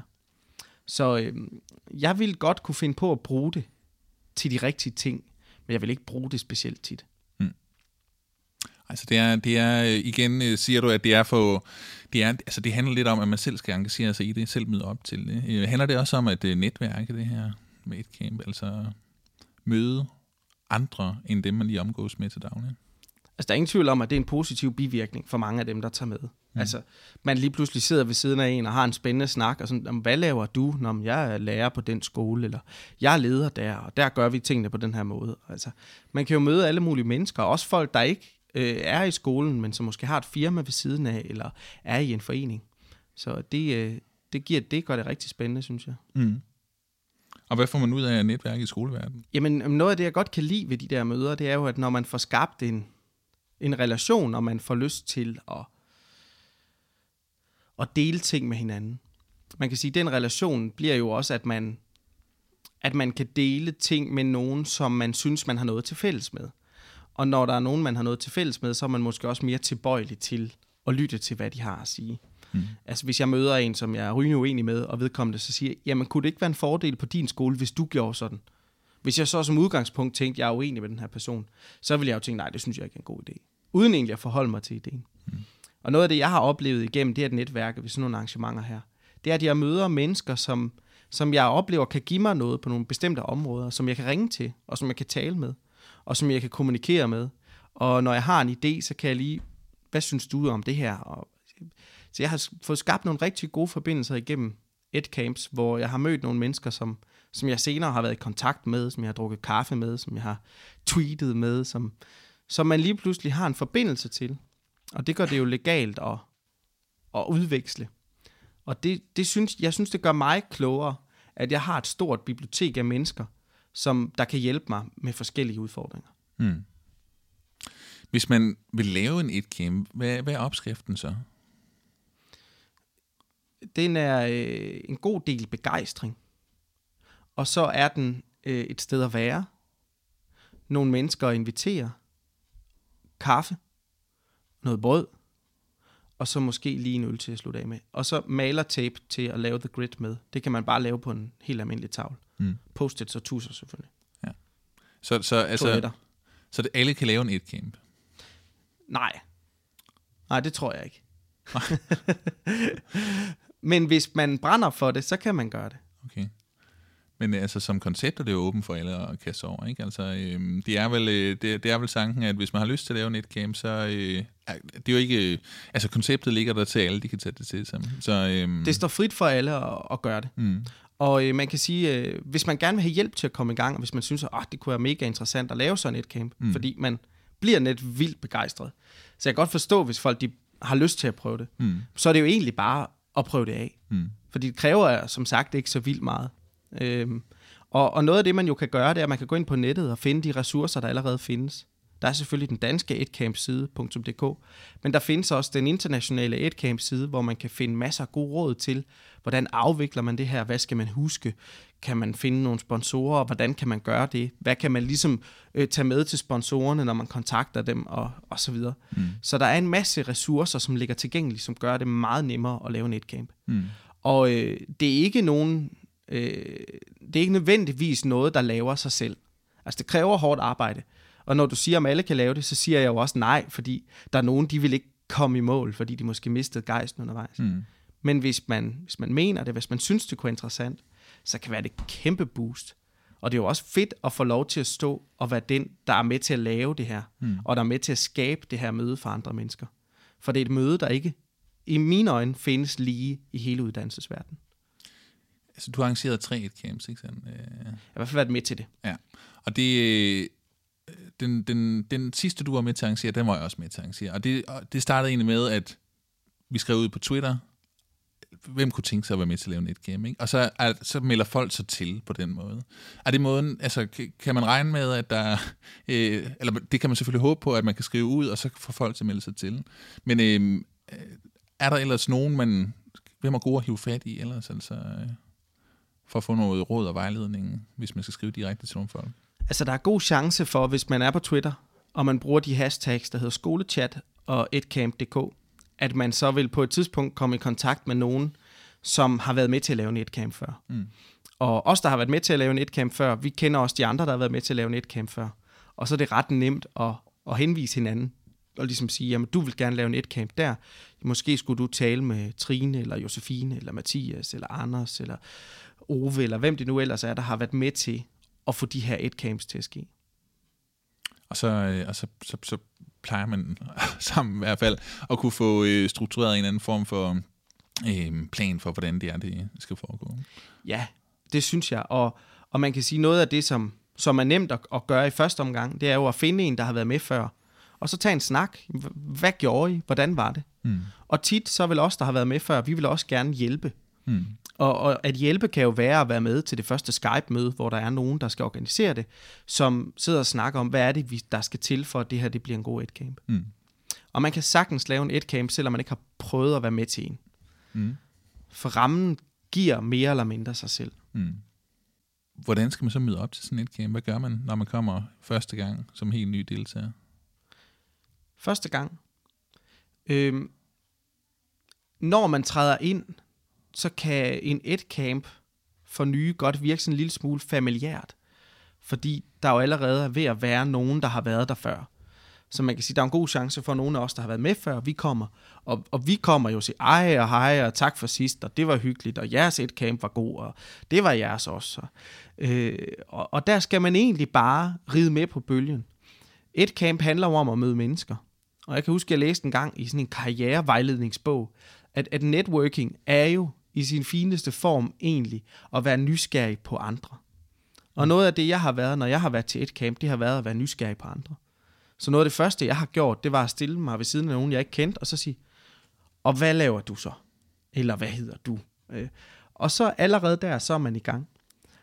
Så øh, jeg vil godt kunne finde på at bruge det til de rigtige ting, men jeg vil ikke bruge det specielt tit. Altså det er, det er igen øh, siger du, at det er for, det, er, altså det handler lidt om, at man selv skal engagere sig i det, selv møde op til det. Øh, handler det også om at øh, netværke det her med et camp, altså møde andre end dem, man lige omgås med til daglig? Altså, der er ingen tvivl om, at det er en positiv bivirkning for mange af dem, der tager med. Mm. Altså, man lige pludselig sidder ved siden af en og har en spændende snak, og sådan, hvad laver du? Nå, jeg er lærer på den skole, eller jeg er leder der, og der gør vi tingene på den her måde. Altså, man kan jo møde alle mulige mennesker, også folk, der ikke øh, er i skolen, men som måske har et firma ved siden af, eller er i en forening. Så det, øh, det, giver, det gør det rigtig spændende, synes jeg. Mm. Og hvad får man ud af netværk i skoleverdenen? Jamen, noget af det, jeg godt kan lide ved de der møder, det er jo, at når man får skabt en, en relation, og man får lyst til at, at dele ting med hinanden. Man kan sige, at den relation bliver jo også, at man, at man kan dele ting med nogen, som man synes, man har noget til fælles med. Og når der er nogen, man har noget til fælles med, så er man måske også mere tilbøjelig til at lytte til, hvad de har at sige. Mm. Altså hvis jeg møder en, som jeg er rygende uenig med, og vedkommende så siger, jamen kunne det ikke være en fordel på din skole, hvis du gjorde sådan? Hvis jeg så som udgangspunkt tænkte, jeg er uenig med den her person, så vil jeg jo tænke, nej, det synes jeg ikke er en god idé. Uden egentlig at forholde mig til ideen. Mm. Og noget af det, jeg har oplevet igennem det her netværk ved sådan nogle arrangementer her, det er, at jeg møder mennesker, som, som jeg oplever kan give mig noget på nogle bestemte områder, som jeg kan ringe til, og som jeg kan tale med, og som jeg kan kommunikere med. Og når jeg har en idé, så kan jeg lige, hvad synes du om det her? Og, så jeg har fået skabt nogle rigtig gode forbindelser igennem et camps, hvor jeg har mødt nogle mennesker, som, som jeg senere har været i kontakt med, som jeg har drukket kaffe med, som jeg har tweetet med, som, som man lige pludselig har en forbindelse til. Og det gør det jo legalt at, at udveksle. Og det, det synes, jeg synes, det gør mig klogere, at jeg har et stort bibliotek af mennesker, som der kan hjælpe mig med forskellige udfordringer. Mm. Hvis man vil lave en et camp, hvad, hvad er opskriften så? Den er øh, en god del begejstring. Og så er den øh, et sted at være. Nogle mennesker at invitere. Kaffe. Noget brød. Og så måske lige en øl til at slutte af med. Og så malertape til at lave the grid med. Det kan man bare lave på en helt almindelig tavle. Mm. Post-its og tusser selvfølgelig. Så, så, altså, Toiletter. så det, alle kan lave en et camp? Nej. Nej, det tror jeg ikke. Men hvis man brænder for det, så kan man gøre det. Okay. Men øh, altså som koncept er det jo åbent for alle at kaste over, ikke? Altså, øhm, det, er vel, øh, det, det er vel tanken, at hvis man har lyst til at lave en netcamp, så øh, det er jo ikke... Øh, altså konceptet ligger der til alle, de kan tage det til sig. Så, øhm, Det står frit for alle at, at gøre det. mm, Og øh, man kan sige, øh, hvis man gerne vil have hjælp til at komme i gang, og hvis man synes, at oh, det kunne være mega interessant at lave sådan et camp, mm. fordi man bliver net vildt begejstret. Så jeg kan godt forstå, hvis folk de har lyst til at prøve det. mm, Så er det jo egentlig bare at prøve det af. mm, Fordi det kræver som sagt ikke så vildt meget. Øhm, og, og noget af det, man jo kan gøre, det er, at man kan gå ind på nettet og finde de ressourcer, der allerede findes. Der er selvfølgelig den danske etcampside.dk, men der findes også den internationale etcamp-side, hvor man kan finde masser af gode råd til, hvordan afvikler man det her, hvad skal man huske, kan man finde nogle sponsorer, hvordan kan man gøre det, hvad kan man ligesom øh, tage med til sponsorerne, når man kontakter dem, og, og så videre. Mm. Så der er en masse ressourcer, som ligger tilgængelige, som gør det meget nemmere at lave en etcamp. mm, Og øh, det er ikke nogen, øh, det er ikke nødvendigvis noget, der laver sig selv. Altså det kræver hårdt arbejde. Og når du siger, om alle kan lave det, så siger jeg jo også nej, fordi der er nogen, de vil ikke komme i mål, fordi de måske mistede gejsten undervejs. mm. Men hvis man, hvis man mener det, hvis man synes, det kunne være interessant, så kan det være det kæmpe boost. Og det er jo også fedt at få lov til at stå og være den, der er med til at lave det her, mm. og der er med til at skabe det her møde for andre mennesker. For det er et møde, der ikke, i mine øjne, findes lige i hele uddannelsesverdenen. Altså, du har arrangeret tre et camps, ikke sandt? Øh, Jeg har i hvert fald været med til det. Ja, og det, øh, den, den, den sidste, du var med til at arrangere, den var jeg også med til at arrangere. Og det, og det startede egentlig med, at vi skrev ud på Twitter, hvem kunne tænke sig at være med til at lave netgame, ikke? Og så, er, så melder folk sig til på den måde. Er det måden, altså kan- man regne med, at der, øh, eller det kan man selvfølgelig håbe på, at man kan skrive ud, og så får folk til at melde sig til. Men øh, er der ellers nogen, man, hvem er gode at hive fat i ellers, altså, øh, for at få noget råd og vejledning, hvis man skal skrive direkte til nogle folk? Altså, der er god chance for, hvis man er på Twitter, og man bruger de hashtags, der hedder skolechat og etcamp.dk, at man så vil på et tidspunkt komme i kontakt med nogen, som har været med til at lave en etcamp før. Mm. Og os, der har været med til at lave en etcamp før, vi kender også de andre, der har været med til at lave en etcamp før. Og så er det ret nemt at, at henvise hinanden, og ligesom sige, jamen du vil gerne lave en etcamp der. Måske skulle du tale med Trine, eller Josefine, eller Mathias, eller Anders, eller Ove, eller hvem det nu ellers er, der har været med til at få de her etcamps til at ske. Og så, øh, og så, så, så plejer man sammen i hvert fald at kunne få øh, struktureret en eller anden form for øh, plan for, hvordan det er, det skal foregå. Ja, det synes jeg. Og, og man kan sige, noget af det, som, som er nemt at, at gøre i første omgang, det er jo at finde en, der har været med før. Og så tage en snak. Hvad gjorde I? Hvordan var det? Mm. Og tit, så vil os, der har været med før, vi vil også gerne hjælpe. Mm. Og, og at hjælpe kan jo være at være med til det første Skype-møde, hvor der er nogen, der skal organisere det, som sidder og snakker om, hvad er det, vi- der skal til for, at det her det bliver en god etcamp. Mm. Og man kan sagtens lave en etcamp, selvom man ikke har prøvet at være med til en. Mm. For rammen giver mere eller mindre sig selv. Mm. Hvordan skal man så møde op til sådan et camp? Hvad gør man, når man kommer første gang som helt ny deltager? Første gang. Øhm, når man træder ind, så kan en et-camp for nye godt virke sådan en lille smule familiært. Fordi der jo allerede er ved at være nogen, der har været der før. Så man kan sige, der er en god chance for nogle af os, der har været med før, vi kommer. Og, og vi kommer jo og siger, ej og hej, og tak for sidst, og det var hyggeligt, og jeres et camp var god, og det var jeres også. Øh, og, og der skal man egentlig bare ride med på bølgen. Et camp handler om at møde mennesker. Og jeg kan huske, at jeg læste en gang i sådan en karrierevejledningsbog, at, at networking er jo i sin fineste form egentlig at være nysgerrig på andre. Og noget af det, jeg har været, når jeg har været til et camp, det har været at være nysgerrig på andre. Så noget af det første, jeg har gjort, det var at stille mig ved siden af nogen, jeg ikke kendte, og så sige, og hvad laver du så? Eller hvad hedder du? Øh, og så allerede der, så er man i gang.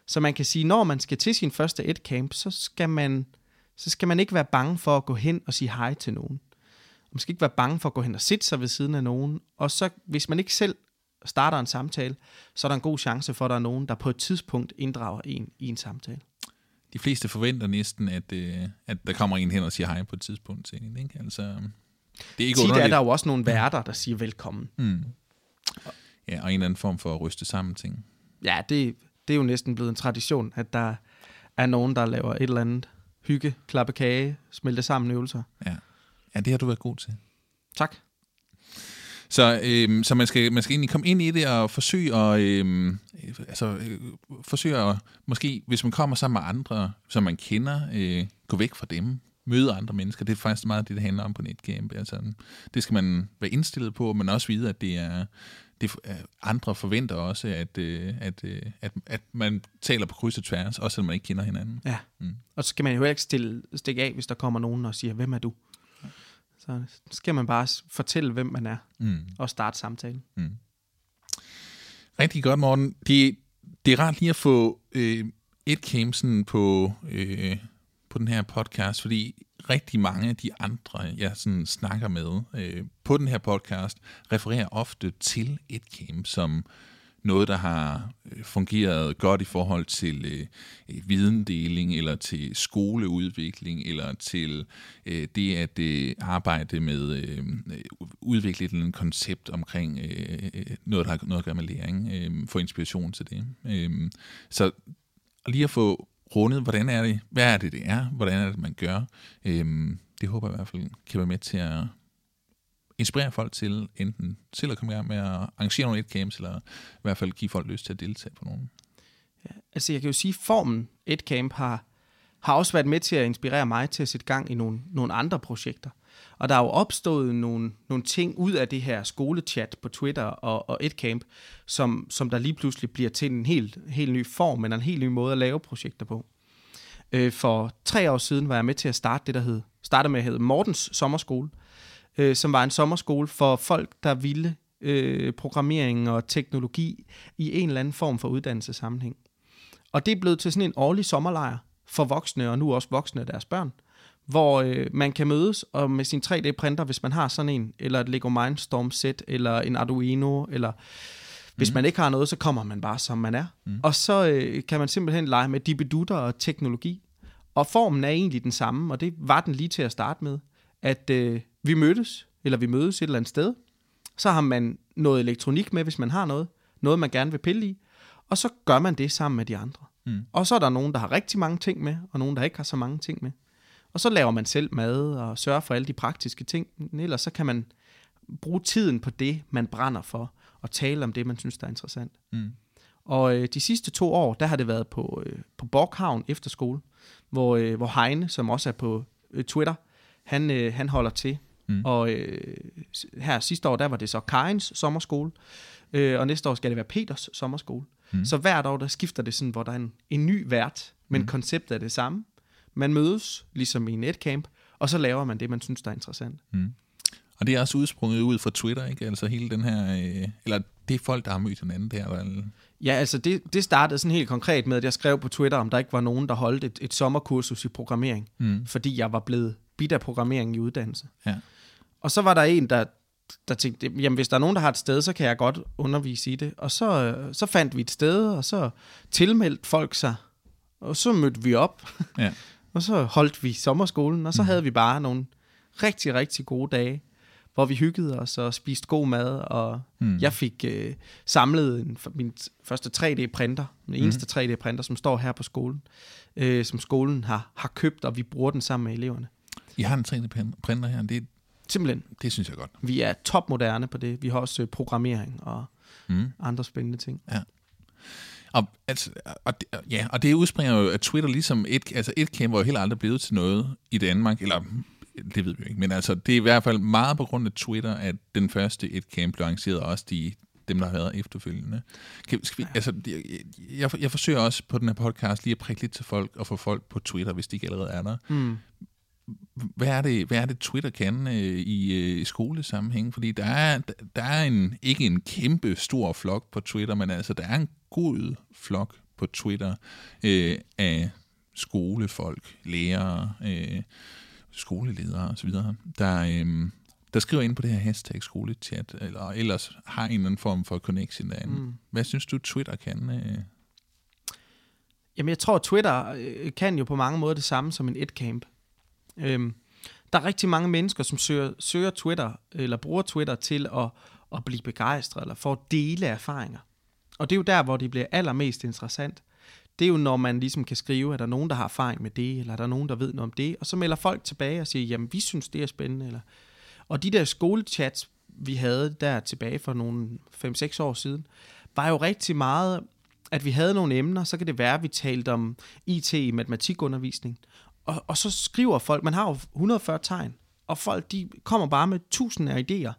Så man kan sige, når man skal til sin første et camp, så skal man, så skal man ikke være bange for at gå hen og sige hej til nogen. Man skal ikke være bange for at gå hen og sætte sig ved siden af nogen. Og så, hvis man ikke selv starter en samtale, så er der en god chance for, at der er nogen, der på et tidspunkt inddrager en i en samtale. De fleste forventer næsten, at, øh, at der kommer en hen og siger hej på et tidspunkt til en. Ikke? Altså, det er ikke Tit er der jo også nogle værter, der siger velkommen. Mm. Ja, og en eller anden form for at ryste sammen ting. Ja, det, det er jo næsten blevet en tradition, at der er nogen, der laver et eller andet hygge, klappe kage, smelte sammen øvelser. Ja. ja, det har du været god til. Tak. Så, øhm, så man, skal, man skal egentlig komme ind i det og forsøge at, øhm, altså, øh, forsøge at, måske hvis man kommer sammen med andre, som man kender, øh, gå væk fra dem, møde andre mennesker. Det er faktisk meget det, det handler om på netcamp. Altså, det skal man være indstillet på, men også vide, at det er, det, andre forventer også, at, øh, at, øh, at, at man taler på kryds og tværs, også selvom man ikke kender hinanden. Ja, mm. og så skal man jo ikke stille, stikke af, hvis der kommer nogen og siger, hvem er du? Så skal man bare fortælle, hvem man er, mm. og starte samtalen. Mm. Rigtig godt, Morten. Det, det er rart lige at få øh, et campsen på, øh, på den her podcast, fordi rigtig mange af de andre, jeg sådan snakker med øh, på den her podcast, refererer ofte til et camp som noget, der har øh, fungeret godt i forhold til øh, øh, videndeling, eller til skoleudvikling, eller til øh, det at øh, arbejde med øh, øh udvikle et koncept omkring øh, noget, der har noget at gøre med læring, øh, få inspiration til det. Øh, så lige at få rundet, hvordan er det, hvad er det, det er, hvordan er det, man gør. øh, det håber jeg i hvert fald kan være med til at inspirere folk til enten til at komme i gang med at arrangere nogle et-camps, eller i hvert fald give folk lyst til at deltage på nogen. Ja, altså jeg kan jo sige, at formen et-camp har, har også været med til at inspirere mig til at sætte gang i nogle, nogle andre projekter. Og der er jo opstået nogle, nogle ting ud af det her skolechat på Twitter og, og EdCamp, som, som der lige pludselig bliver til en helt, helt ny form, eller en helt ny måde at lave projekter på. Øh, for tre år siden var jeg med til at starte det, der hed, startede med at hedde Mortens Sommerskole, øh, som var en sommerskole for folk, der ville øh, programmering og teknologi i en eller anden form for uddannelsessammenhæng. Og det er blevet til sådan en årlig sommerlejr for voksne, og nu også voksne af deres børn, hvor øh, man kan mødes og med sin 3D-printer, hvis man har sådan en, eller et Lego Mindstorm set, eller en Arduino, eller hvis mm. man ikke har noget, så kommer man bare som man er. Mm. Og så øh, kan man simpelthen lege med dibedutter og teknologi. Og formen er egentlig den samme, og det var den lige til at starte med, at øh, vi mødtes, eller vi mødes et eller andet sted. Så har man noget elektronik med, hvis man har noget. Noget, man gerne vil pille i. Og så gør man det sammen med de andre. Mm. Og så er der nogen, der har rigtig mange ting med, og nogen, der ikke har så mange ting med. Og så laver man selv mad og sørger for alle de praktiske ting. Ellers så kan man bruge tiden på det, man brænder for, og tale om det, man synes, der er interessant. Mm. Og øh, de sidste to år, der har det været på, øh, på Borghavn Efterskole, hvor, øh, hvor Heine, som også er på øh, Twitter, han, øh, han holder til. Mm. Og øh, her sidste år, der var det så Karins sommerskole, øh, og næste år skal det være Peters sommerskole. Mm. Så hvert år, der skifter det sådan, hvor der er en, en ny vært, men mm. konceptet er det samme. Man mødes, ligesom i netcamp, og så laver man det, man synes, der er interessant. Mm. Og det er også udsprunget ud fra Twitter, ikke? Altså hele den her... Øh, eller det er folk, der har mødt hinanden der, eller? Ja, altså det, det startede sådan helt konkret med, at jeg skrev på Twitter, om der ikke var nogen, der holdt et, et sommerkursus i programmering, mm. fordi jeg var blevet bidt af programmering i uddannelse. Ja. Og så var der en, der, der tænkte, jamen hvis der er nogen, der har et sted, så kan jeg godt undervise i det. Og så, så fandt vi et sted, og så tilmeldte folk sig, og så mødte vi op. Ja. Og så holdt vi sommerskolen, og så mm. havde vi bare nogle rigtig, rigtig gode dage, hvor vi hyggede os og spiste god mad, og mm. jeg fik øh, samlet en, min første 3D-printer, den mhm. eneste mm. 3D-printer, som står her på skolen, øh, som skolen har, har købt, og vi bruger den sammen med eleverne. I har en 3D-printer her, det er Simpelthen. Det synes jeg godt. Vi er topmoderne på det. Vi har også øh, programmering og mm. andre spændende ting. Ja. Og, altså, og, ja, og det udspringer jo af Twitter ligesom et, altså et var jo heller aldrig blevet til noget i Danmark, eller det ved vi jo ikke, men altså det er i hvert fald meget på grund af Twitter, at den første et camp blev arrangeret, og også de dem, der har været efterfølgende. Kan, skal vi, altså, jeg, jeg, jeg forsøger også på den her podcast lige at prikke lidt til folk og få folk på Twitter, hvis de ikke allerede er der. Mm. Hvad er det, hvad er det Twitter kan øh, i øh, skolesammenhæng? Fordi der er, der er en, ikke en kæmpe stor flok på Twitter, men altså der er en god flok på Twitter øh, af skolefolk, lærere, øh, skoleledere osv., der, øh, der skriver ind på det her hashtag skolechat, eller ellers har en eller anden form for connection derinde. Mm. Hvad synes du, Twitter kan? Øh? Jamen, jeg tror, Twitter øh, kan jo på mange måder det samme som en et-camp. Øhm, der er rigtig mange mennesker, som søger, søger Twitter, eller bruger Twitter til at, at blive begejstret, eller for at dele erfaringer. Og det er jo der, hvor det bliver allermest interessant. Det er jo, når man ligesom kan skrive, at der er nogen, der har erfaring med det, eller er der nogen, der ved noget om det, og så melder folk tilbage og siger, jamen, vi synes, det er spændende, eller... Og de der skolechats, vi havde der tilbage for nogle 5-6 år siden, var jo rigtig meget, at vi havde nogle emner, så kan det være, at vi talte om IT i matematikundervisning, og, og så skriver folk, man har jo 140 tegn, og folk de kommer bare med tusinder af idéer.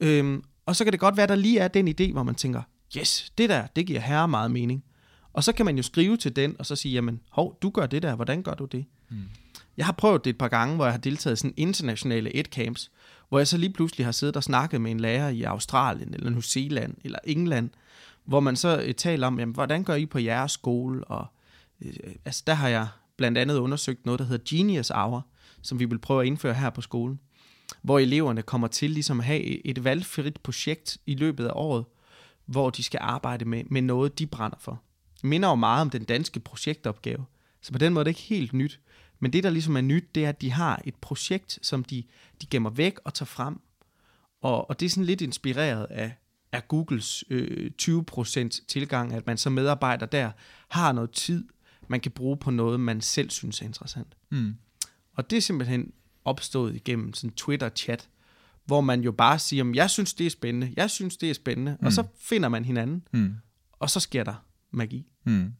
Øhm, og så kan det godt være, der lige er den idé, hvor man tænker, yes, det der, det giver herre meget mening. Og så kan man jo skrive til den, og så sige, jamen, hov, du gør det der, hvordan gør du det? Mm. Jeg har prøvet det et par gange, hvor jeg har deltaget i sådan internationale et-camps, hvor jeg så lige pludselig har siddet og snakket med en lærer i Australien, eller New Zealand, eller England, hvor man så øh, taler om, jamen, hvordan gør I på jeres skole? Og, øh, altså, der har jeg blandt andet undersøgt noget, der hedder Genius Hour, som vi vil prøve at indføre her på skolen, hvor eleverne kommer til ligesom at have et valgfrit projekt i løbet af året, hvor de skal arbejde med, med noget, de brænder for. Det minder jo meget om den danske projektopgave, så på den måde er det ikke helt nyt. Men det, der ligesom er nyt, det er, at de har et projekt, som de, de gemmer væk og tager frem. Og, og det er sådan lidt inspireret af, af Googles øh, 20% tilgang, at man som medarbejder der har noget tid, man kan bruge på noget, man selv synes er interessant. Mm. Og det er simpelthen opstået igennem sådan Twitter-chat, hvor man jo bare siger, jeg synes, det er spændende, jeg synes, det er spændende, mm. og så finder man hinanden, mm. og så sker der magi. Mm.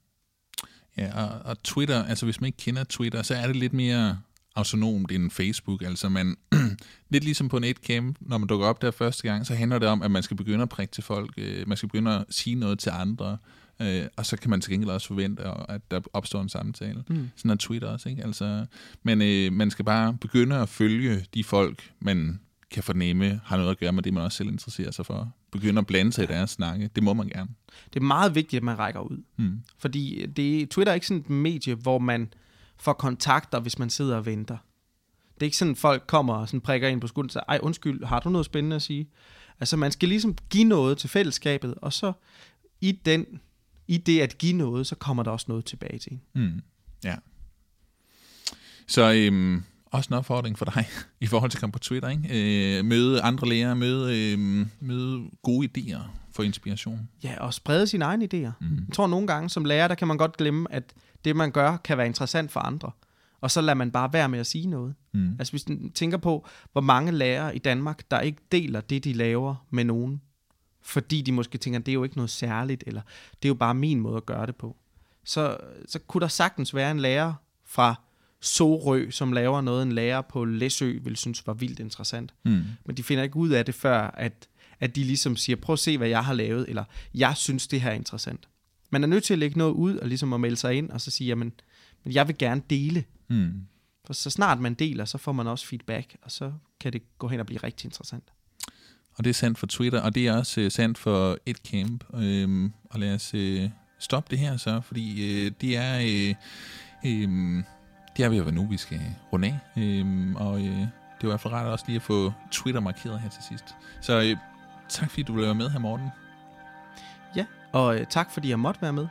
Ja, og, og Twitter, altså hvis man ikke kender Twitter, så er det lidt mere autonomt end Facebook. Altså man, lidt ligesom på netcam, når man dukker op der første gang, så handler det om, at man skal begynde at prikke til folk, øh, man skal begynde at sige noget til andre, øh, og så kan man til gengæld også forvente, at der opstår en samtale. Mm. Sådan er Twitter også, ikke? Altså, men øh, man skal bare begynde at følge de folk, man kan fornemme, har noget at gøre med det, man også selv interesserer sig for. Begynde at blande sig i deres snakke. Det må man gerne. Det er meget vigtigt, at man rækker ud. Mm. Fordi det, Twitter er ikke sådan et medie, hvor man får kontakter, hvis man sidder og venter. Det er ikke sådan, at folk kommer og sådan prikker ind på skulderen og siger, ej undskyld, har du noget spændende at sige? Altså man skal ligesom give noget til fællesskabet, og så i den i det at give noget, så kommer der også noget tilbage til Mm. Ja. Så øhm, også en opfordring for dig i forhold til at komme på Twitter. Ikke? Øh, møde andre lærere, møde, øh, møde gode idéer for inspiration. Ja, og sprede sine egne idéer. Mm. Jeg tror nogle gange som lærer, der kan man godt glemme, at det man gør, kan være interessant for andre. Og så lader man bare være med at sige noget. Mm. Altså hvis du tænker på, hvor mange lærere i Danmark, der ikke deler det, de laver med nogen, fordi de måske tænker, det er jo ikke noget særligt, eller det er jo bare min måde at gøre det på. Så, så kunne der sagtens være en lærer fra Sorø, som laver noget, en lærer på Læsø vil synes var vildt interessant. Mm. Men de finder ikke ud af det før, at, at de ligesom siger, prøv at se, hvad jeg har lavet, eller jeg synes, det her er interessant. Man er nødt til at lægge noget ud, og ligesom at melde sig ind, og så sige, jamen, men jeg vil gerne dele. Mm. For så snart man deler, så får man også feedback, og så kan det gå hen og blive rigtig interessant. Og det er sandt for Twitter, og det er også øh, sandt for et camp. Øhm, og lad os øh, stoppe det her så, fordi øh, det er... Øh, øh, det er ved at være nu, vi skal runde af. Øhm, og øh, det var i hvert fald rart også lige at få Twitter markeret her til sidst. Så øh, tak fordi du ville være med her, Morten. Ja, og øh, tak fordi jeg måtte være med.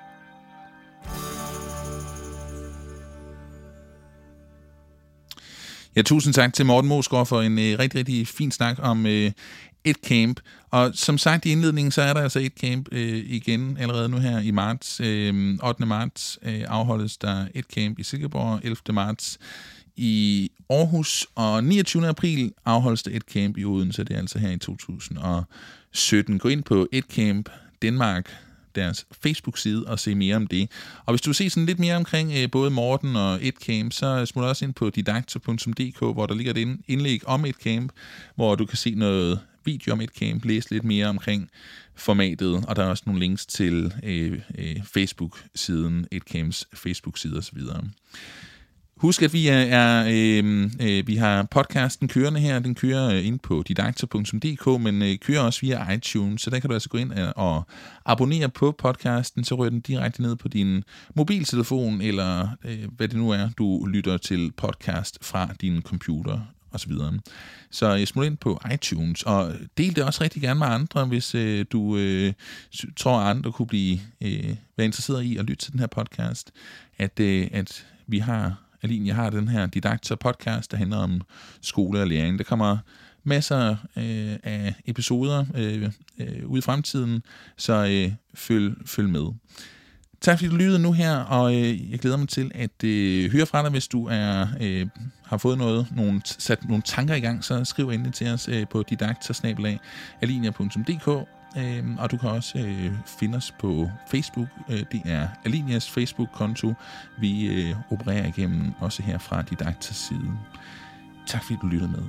Ja, tusind tak til Morten Mosgaard for en øh, rigtig, rigtig fin snak om øh, et camp. Og som sagt i indledningen, så er der altså et camp øh, igen allerede nu her i marts. Øh, 8. marts øh, afholdes der et camp i Silkeborg, 11. marts i Aarhus, og 29. april afholdes der et camp i Odense, det er altså her i 2017. Gå ind på et camp Danmark deres Facebook-side og se mere om det. Og hvis du vil se sådan lidt mere omkring øh, både Morten og et camp, så smut også ind på didaktor.dk, hvor der ligger et indlæg om et camp, hvor du kan se noget video om et camp, læse lidt mere omkring formatet, og der er også nogle links til øh, øh, Facebook-siden, et camps Facebook-side osv. Husk, at vi er, er øh, øh, vi har podcasten kørende her. Den kører øh, ind på didakter.dk, men øh, kører også via iTunes, så der kan du altså gå ind øh, og abonnere på podcasten, så rører den direkte ned på din mobiltelefon, eller øh, hvad det nu er, du lytter til podcast fra din computer osv. Så, så jeg smut ind på iTunes, og del det også rigtig gerne med andre, hvis øh, du øh, tror, at andre kunne blive øh, være interesseret i at lytte til den her podcast, at, øh, at vi har Aline, jeg har den her Didakter podcast, der handler om skole og læring. Der kommer masser øh, af episoder øh, øh, ud i fremtiden, så øh, følg, følg med. Tak fordi du lyttede nu her, og øh, jeg glæder mig til at øh, høre fra dig, hvis du er øh, har fået noget, nogle, sat nogle tanker i gang, så skriv endelig til os øh, på didaktersnabelag.alinia.dk øh, og du kan også øh, finde os på Facebook. Øh, det er Alinias Facebook-konto. Vi øh, opererer igennem også her fra Didaktas side. Tak fordi du lyttede med.